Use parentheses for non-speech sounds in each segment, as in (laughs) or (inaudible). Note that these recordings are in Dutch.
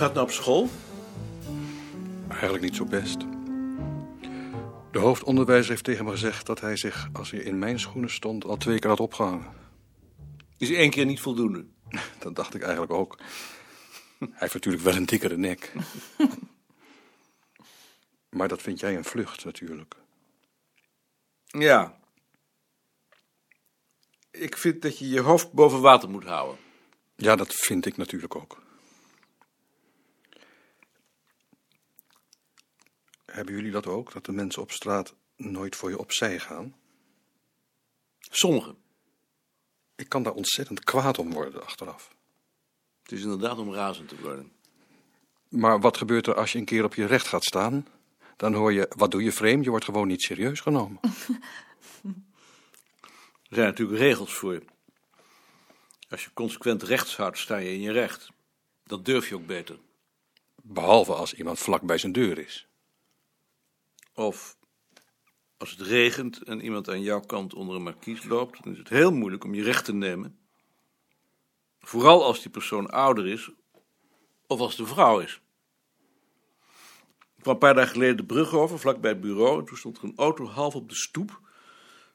het nou op school? Eigenlijk niet zo best. De hoofdonderwijzer heeft tegen me gezegd dat hij zich, als hij in mijn schoenen stond, al twee keer had opgehangen. Is één keer niet voldoende? (laughs) Dat dacht ik eigenlijk ook. Hij heeft natuurlijk wel een dikkere nek. (laughs) Maar dat vind jij een vlucht natuurlijk. Ja. Ik vind dat je je hoofd boven water moet houden. Ja, dat vind ik natuurlijk ook. Hebben jullie dat ook, dat de mensen op straat nooit voor je opzij gaan? Sommigen. Ik kan daar ontzettend kwaad om worden achteraf. Het is inderdaad om razend te worden. Maar wat gebeurt er als je een keer op je recht gaat staan? Dan hoor je, wat doe je vreemd? Je wordt gewoon niet serieus genomen. (laughs) Er zijn natuurlijk regels voor. Als je consequent rechts houdt, sta je in je recht. Dat durf je ook beter. Behalve als iemand vlak bij zijn deur is. Of als het regent en iemand aan jouw kant onder een markies loopt, dan is het heel moeilijk om je recht te nemen. Vooral als die persoon ouder is of als de vrouw is. Ik kwam een paar dagen geleden de brug over, vlak bij het bureau, en toen stond er een auto half op de stoep,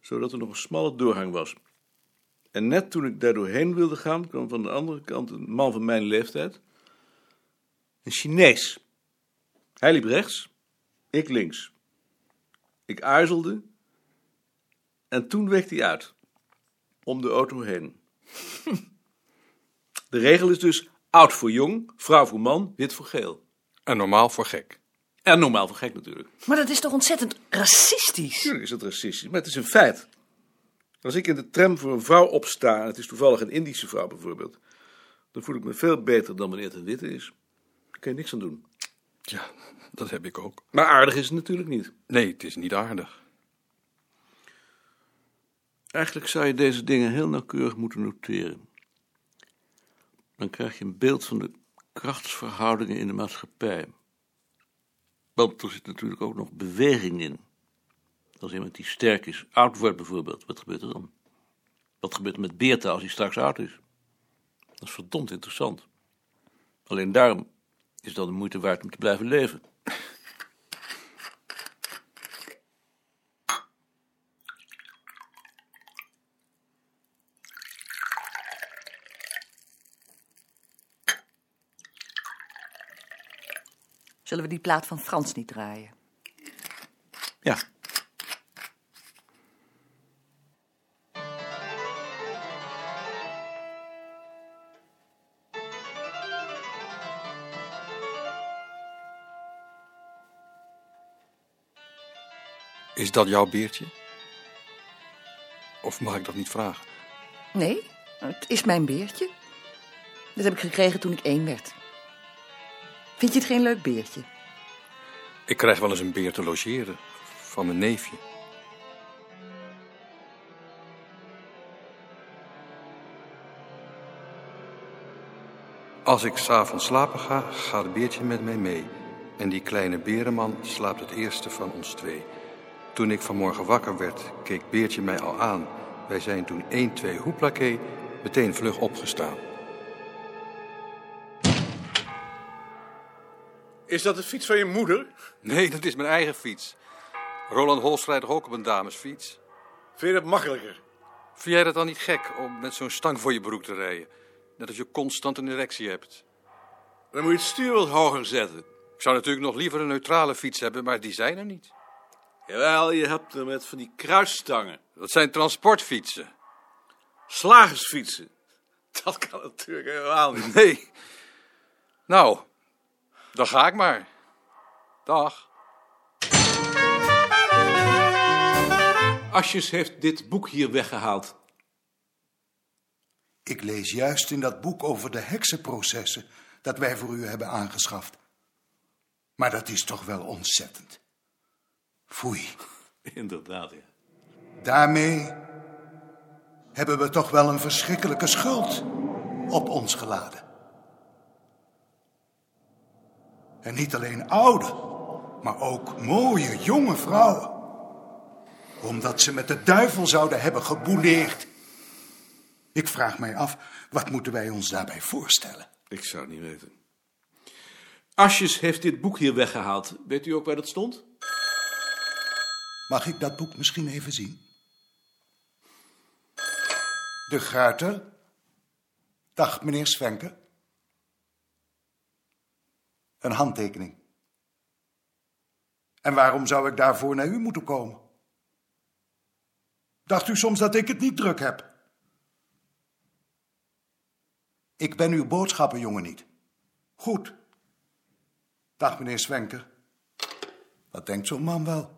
zodat er nog een smalle doorgang was. En net toen ik daar doorheen wilde gaan, kwam van de andere kant een man van mijn leeftijd. Een Chinees. Hij liep rechts, ik links. Ik aarzelde en toen week hij uit. Om de auto heen. (laughs) De regel is dus oud voor jong, vrouw voor man, wit voor geel. En normaal voor gek. En normaal voor gek natuurlijk. Maar dat is toch ontzettend racistisch? Tuurlijk is het racistisch, maar het is een feit. Als ik in de tram voor een vrouw opsta, en het is toevallig een Indische vrouw bijvoorbeeld, dan voel ik me veel beter dan wanneer het een witte is. Daar kan je niks aan doen. Ja, dat heb ik ook. Maar aardig is het natuurlijk niet. Nee, het is niet aardig. Eigenlijk zou je deze dingen heel nauwkeurig moeten noteren. Dan krijg je een beeld van de krachtsverhoudingen in de maatschappij. Want er zit natuurlijk ook nog beweging in. Als iemand die sterk is, oud wordt bijvoorbeeld, wat gebeurt er dan? Wat gebeurt er met Beerta als hij straks oud is? Dat is verdomd interessant. Alleen daarom is dat de moeite waard om te blijven leven. Zullen we die plaat van Frans niet draaien? Is dat jouw beertje? Of mag ik dat niet vragen? Nee, het is mijn beertje. Dat heb ik gekregen toen ik één werd. Vind je het geen leuk beertje? Ik krijg wel eens een beer te logeren. Van mijn neefje. Als ik s'avonds slapen ga, gaat Beertje met mij mee. En die kleine berenman slaapt het eerste van ons twee. Toen ik vanmorgen wakker werd, keek Beertje mij al aan. Wij zijn toen 1, 2 hoeplaké meteen vlug opgestaan. Is dat de fiets van je moeder? Nee, dat is mijn eigen fiets. Roland Holst rijdt ook op een damesfiets? Vind je dat makkelijker? Vind jij dat dan niet gek om met zo'n stang voor je broek te rijden? Net als je constant een erectie hebt. Dan moet je het stuur wat hoger zetten. Ik zou natuurlijk nog liever een neutrale fiets hebben, maar die zijn er niet. Jawel, je hebt er met van die kruisstangen. Dat zijn transportfietsen. Slagersfietsen. (laughs) Dat kan natuurlijk helemaal niet. Nee. Nou, dan ga ik maar. Dag. Asjes heeft dit boek hier weggehaald. Ik lees juist in dat boek over de heksenprocessen dat wij voor u hebben aangeschaft. Maar dat is toch wel ontzettend. Foei. (laughs) Inderdaad, ja. Daarmee hebben we toch wel een verschrikkelijke schuld op ons geladen. En niet alleen oude, maar ook mooie jonge vrouwen. Omdat ze met de duivel zouden hebben gebouleerd. Ik vraag mij af, wat moeten wij ons daarbij voorstellen? Ik zou het niet weten. Asjes heeft dit boek hier weggehaald. Weet u ook waar dat stond? Mag ik dat boek misschien even zien? De Gruiter. Dag, meneer Svenke. Een handtekening. En waarom zou ik daarvoor naar u moeten komen? Dacht u soms dat ik het niet druk heb? Ik ben uw boodschappenjongen niet. Goed. Dag, meneer Swenker. Wat denkt zo'n man wel?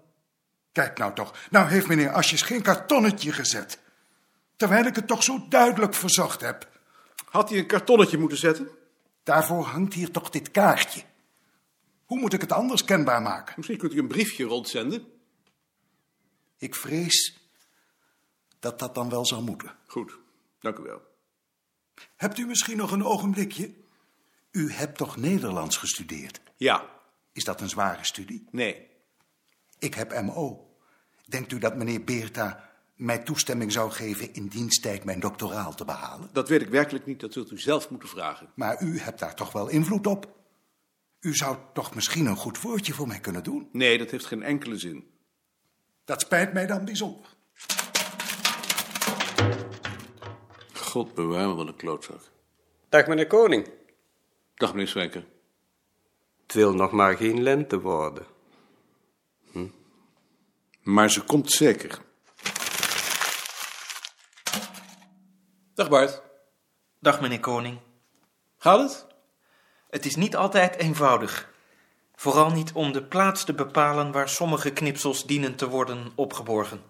Kijk nou toch, nou heeft meneer Asjes geen kartonnetje gezet. Terwijl ik het toch zo duidelijk verzocht heb. Had hij een kartonnetje moeten zetten? Daarvoor hangt hier toch dit kaartje. Hoe moet ik het anders kenbaar maken? Misschien kunt u een briefje rondzenden. Ik vrees dat dat dan wel zou moeten. Goed, dank u wel. Hebt u misschien nog een ogenblikje? U hebt toch Nederlands gestudeerd? Ja, Is dat een zware studie? nee. Ik heb MO. Denkt u dat meneer Beerta mij toestemming zou geven in diensttijd mijn doctoraal te behalen? Dat weet ik werkelijk niet. Dat zult u zelf moeten vragen. Maar u hebt daar toch wel invloed op? U zou toch misschien een goed woordje voor mij kunnen doen? Nee, dat heeft geen enkele zin. Dat spijt mij dan bijzonder. God bewaar me, wat een klootzak. Dag meneer Koning. Dag, meneer Swenker. Het wil nog maar geen lente worden. Maar ze komt zeker. Dag Bart. Dag meneer Koning. Gaat het? Het is niet altijd eenvoudig. Vooral niet om de plaats te bepalen waar sommige knipsels dienen te worden opgeborgen.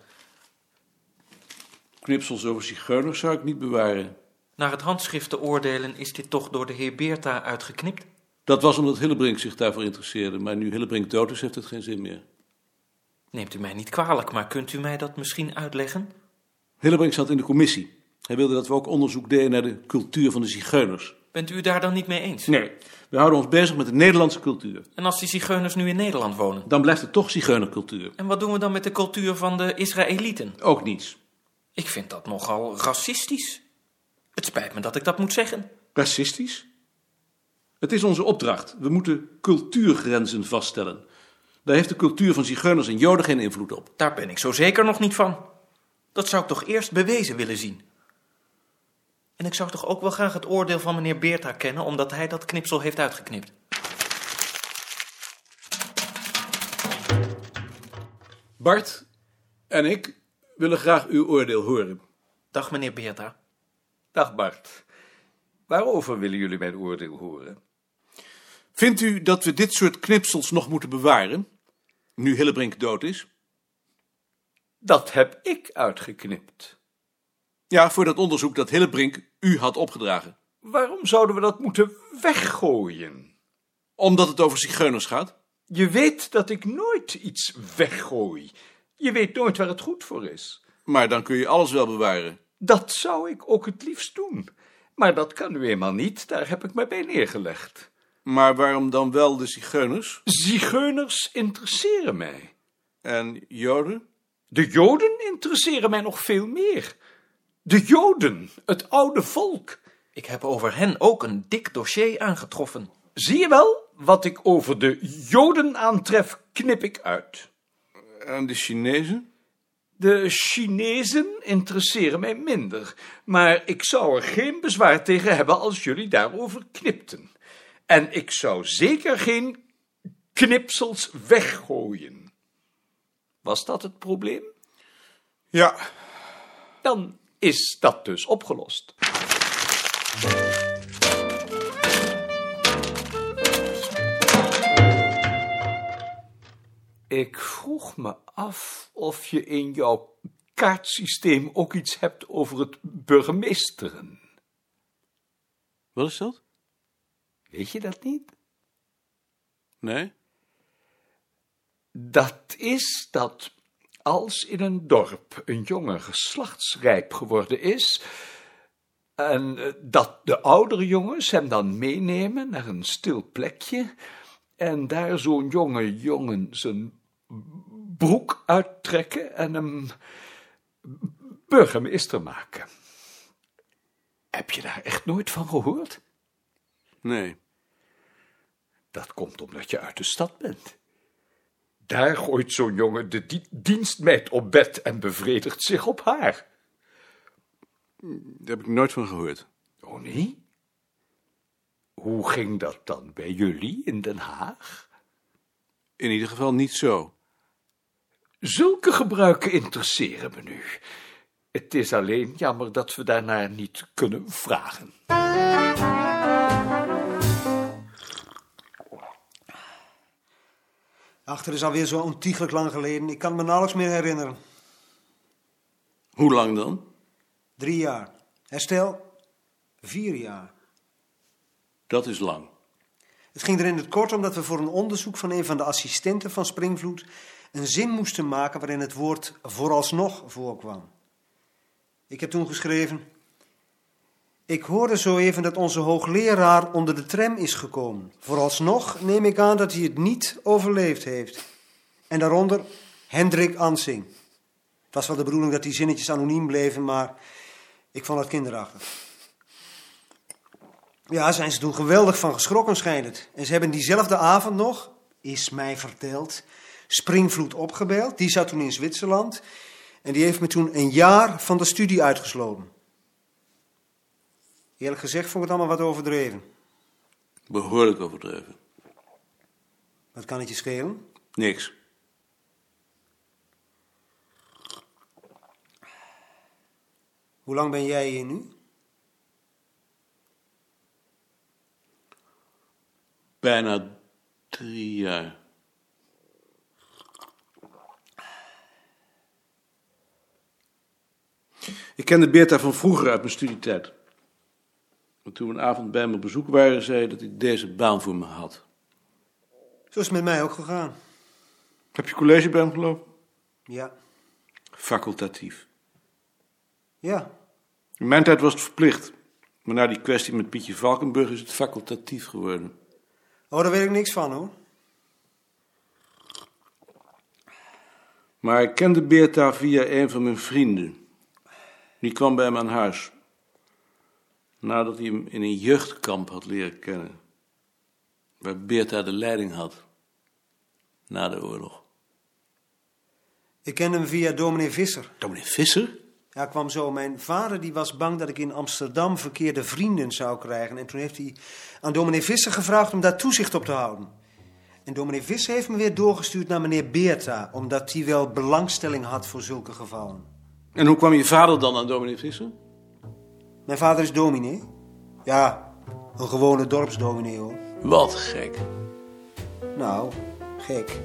Knipsels over zigeuners zou ik niet bewaren. Naar het handschrift te oordelen is dit toch door de heer Beerta uitgeknipt? Dat was omdat Hillebrink zich daarvoor interesseerde. Maar nu Hillebrink dood is, heeft het geen zin meer. Neemt u mij niet kwalijk, maar kunt u mij dat misschien uitleggen? Hillebrink zat in de commissie. Hij wilde dat we ook onderzoek deden naar de cultuur van de zigeuners. Bent u daar dan niet mee eens? Nee, we houden ons bezig met de Nederlandse cultuur. En als die zigeuners nu in Nederland wonen? Dan blijft het toch zigeunercultuur. En wat doen we dan met de cultuur van de Israëlieten? Ook niets. Ik vind dat nogal racistisch. Het spijt me dat ik dat moet zeggen. Racistisch? Het is onze opdracht. We moeten cultuurgrenzen vaststellen. Daar heeft de cultuur van zigeuners en joden geen invloed op. Daar ben ik zo zeker nog niet van. Dat zou ik toch eerst bewezen willen zien. En ik zou toch ook wel graag het oordeel van meneer Beerta kennen, omdat hij dat knipsel heeft uitgeknipt. Bart en ik willen graag uw oordeel horen. Dag meneer Beerta. Dag Bart. Waarover willen jullie mijn oordeel horen? Vindt u dat we dit soort knipsels nog moeten bewaren? Nu Hillebrink dood is? Dat heb ik uitgeknipt. Ja, voor dat onderzoek dat Hillebrink u had opgedragen. Waarom zouden we dat moeten weggooien? Omdat het over zigeuners gaat? Je weet dat ik nooit iets weggooi. Je weet nooit waar het goed voor is. Maar dan kun je alles wel bewaren. Dat zou ik ook het liefst doen. Maar dat kan nu eenmaal niet, daar heb ik me bij neergelegd. Maar waarom dan wel de zigeuners? Zigeuners interesseren mij. En joden? De Joden interesseren mij nog veel meer. De Joden, het oude volk. Ik heb over hen ook een dik dossier aangetroffen. Zie je wel, wat ik over de Joden aantref, knip ik uit. En de Chinezen? De Chinezen interesseren mij minder, maar ik zou er geen bezwaar tegen hebben als jullie daarover knipten. En ik zou zeker geen knipsels weggooien. Was dat het probleem? Ja. Dan is dat dus opgelost. Ik vroeg me af of je in jouw kaartsysteem ook iets hebt over het burgemeesteren. Wat is dat? Weet je dat niet? Nee? Dat is dat als in een dorp een jongen geslachtsrijp geworden is, en eh, dat de oudere jongens hem dan meenemen naar een stil plekje, en daar zo'n jonge jongen zijn broek uittrekken en hem burgemeester maken. Heb je daar echt nooit van gehoord? Nee. Dat komt omdat je uit de stad bent. Daar gooit zo'n jongen de di- dienstmeid op bed en bevredigt zich op haar. Daar heb ik nooit van gehoord. Oh nee? Hoe ging dat dan bij jullie in Den Haag? In ieder geval niet zo. Zulke gebruiken interesseren me nu. Het is alleen jammer dat we daarnaar niet kunnen vragen. Achter is alweer zo ontiegelijk lang geleden. Ik kan me nauwelijks meer herinneren. Hoe lang dan? Drie jaar. Herstel? Vier jaar. Dat is lang. Het ging er in het kort om dat we voor een onderzoek van een van de assistenten van Springvloed een zin moesten maken waarin het woord vooralsnog voorkwam. Ik heb toen geschreven. Ik hoorde zo even dat onze hoogleraar onder de tram is gekomen. Vooralsnog neem ik aan dat hij het niet overleefd heeft. En daaronder Hendrik Ansing. Het was wel de bedoeling dat die zinnetjes anoniem bleven, maar ik vond het kinderachtig. Ja, zijn ze toen geweldig van geschrokken, schijnt het. En ze hebben diezelfde avond nog, is mij verteld, Springvloed opgebeld. Die zat toen in Zwitserland. En die heeft me toen een jaar van de studie uitgesloten. Eerlijk gezegd vond ik het allemaal wat overdreven. Behoorlijk overdreven. Wat kan het je schelen? Niks. Hoe lang ben jij hier nu? Bijna drie jaar. Ik kende Beerta van vroeger uit mijn studietijd. En toen we een avond bij me op bezoek waren, zei hij dat hij deze baan voor me had. Zo is het met mij ook gegaan. Heb je college bij hem gelopen? Ja. Facultatief. Ja. In mijn tijd was het verplicht. Maar na die kwestie met Pietje Valkenburg is het facultatief geworden. Oh, daar weet ik niks van hoor. Maar ik kende Beerta via een van mijn vrienden. Die kwam bij hem aan huis. Nadat hij hem in een jeugdkamp had leren kennen. Waar Beerta de leiding had. Na de oorlog. Ik kende hem via dominee Visser. Dominee Visser? Ja, kwam zo. Mijn vader die was bang dat ik in Amsterdam verkeerde vrienden zou krijgen. En toen heeft hij aan dominee Visser gevraagd om daar toezicht op te houden. En dominee Visser heeft me weer doorgestuurd naar meneer Beerta, omdat hij wel belangstelling had voor zulke gevallen. En hoe kwam je vader dan aan dominee Visser? Mijn vader is dominee. Ja, een gewone dorpsdominee hoor. Wat gek. Nou, gek.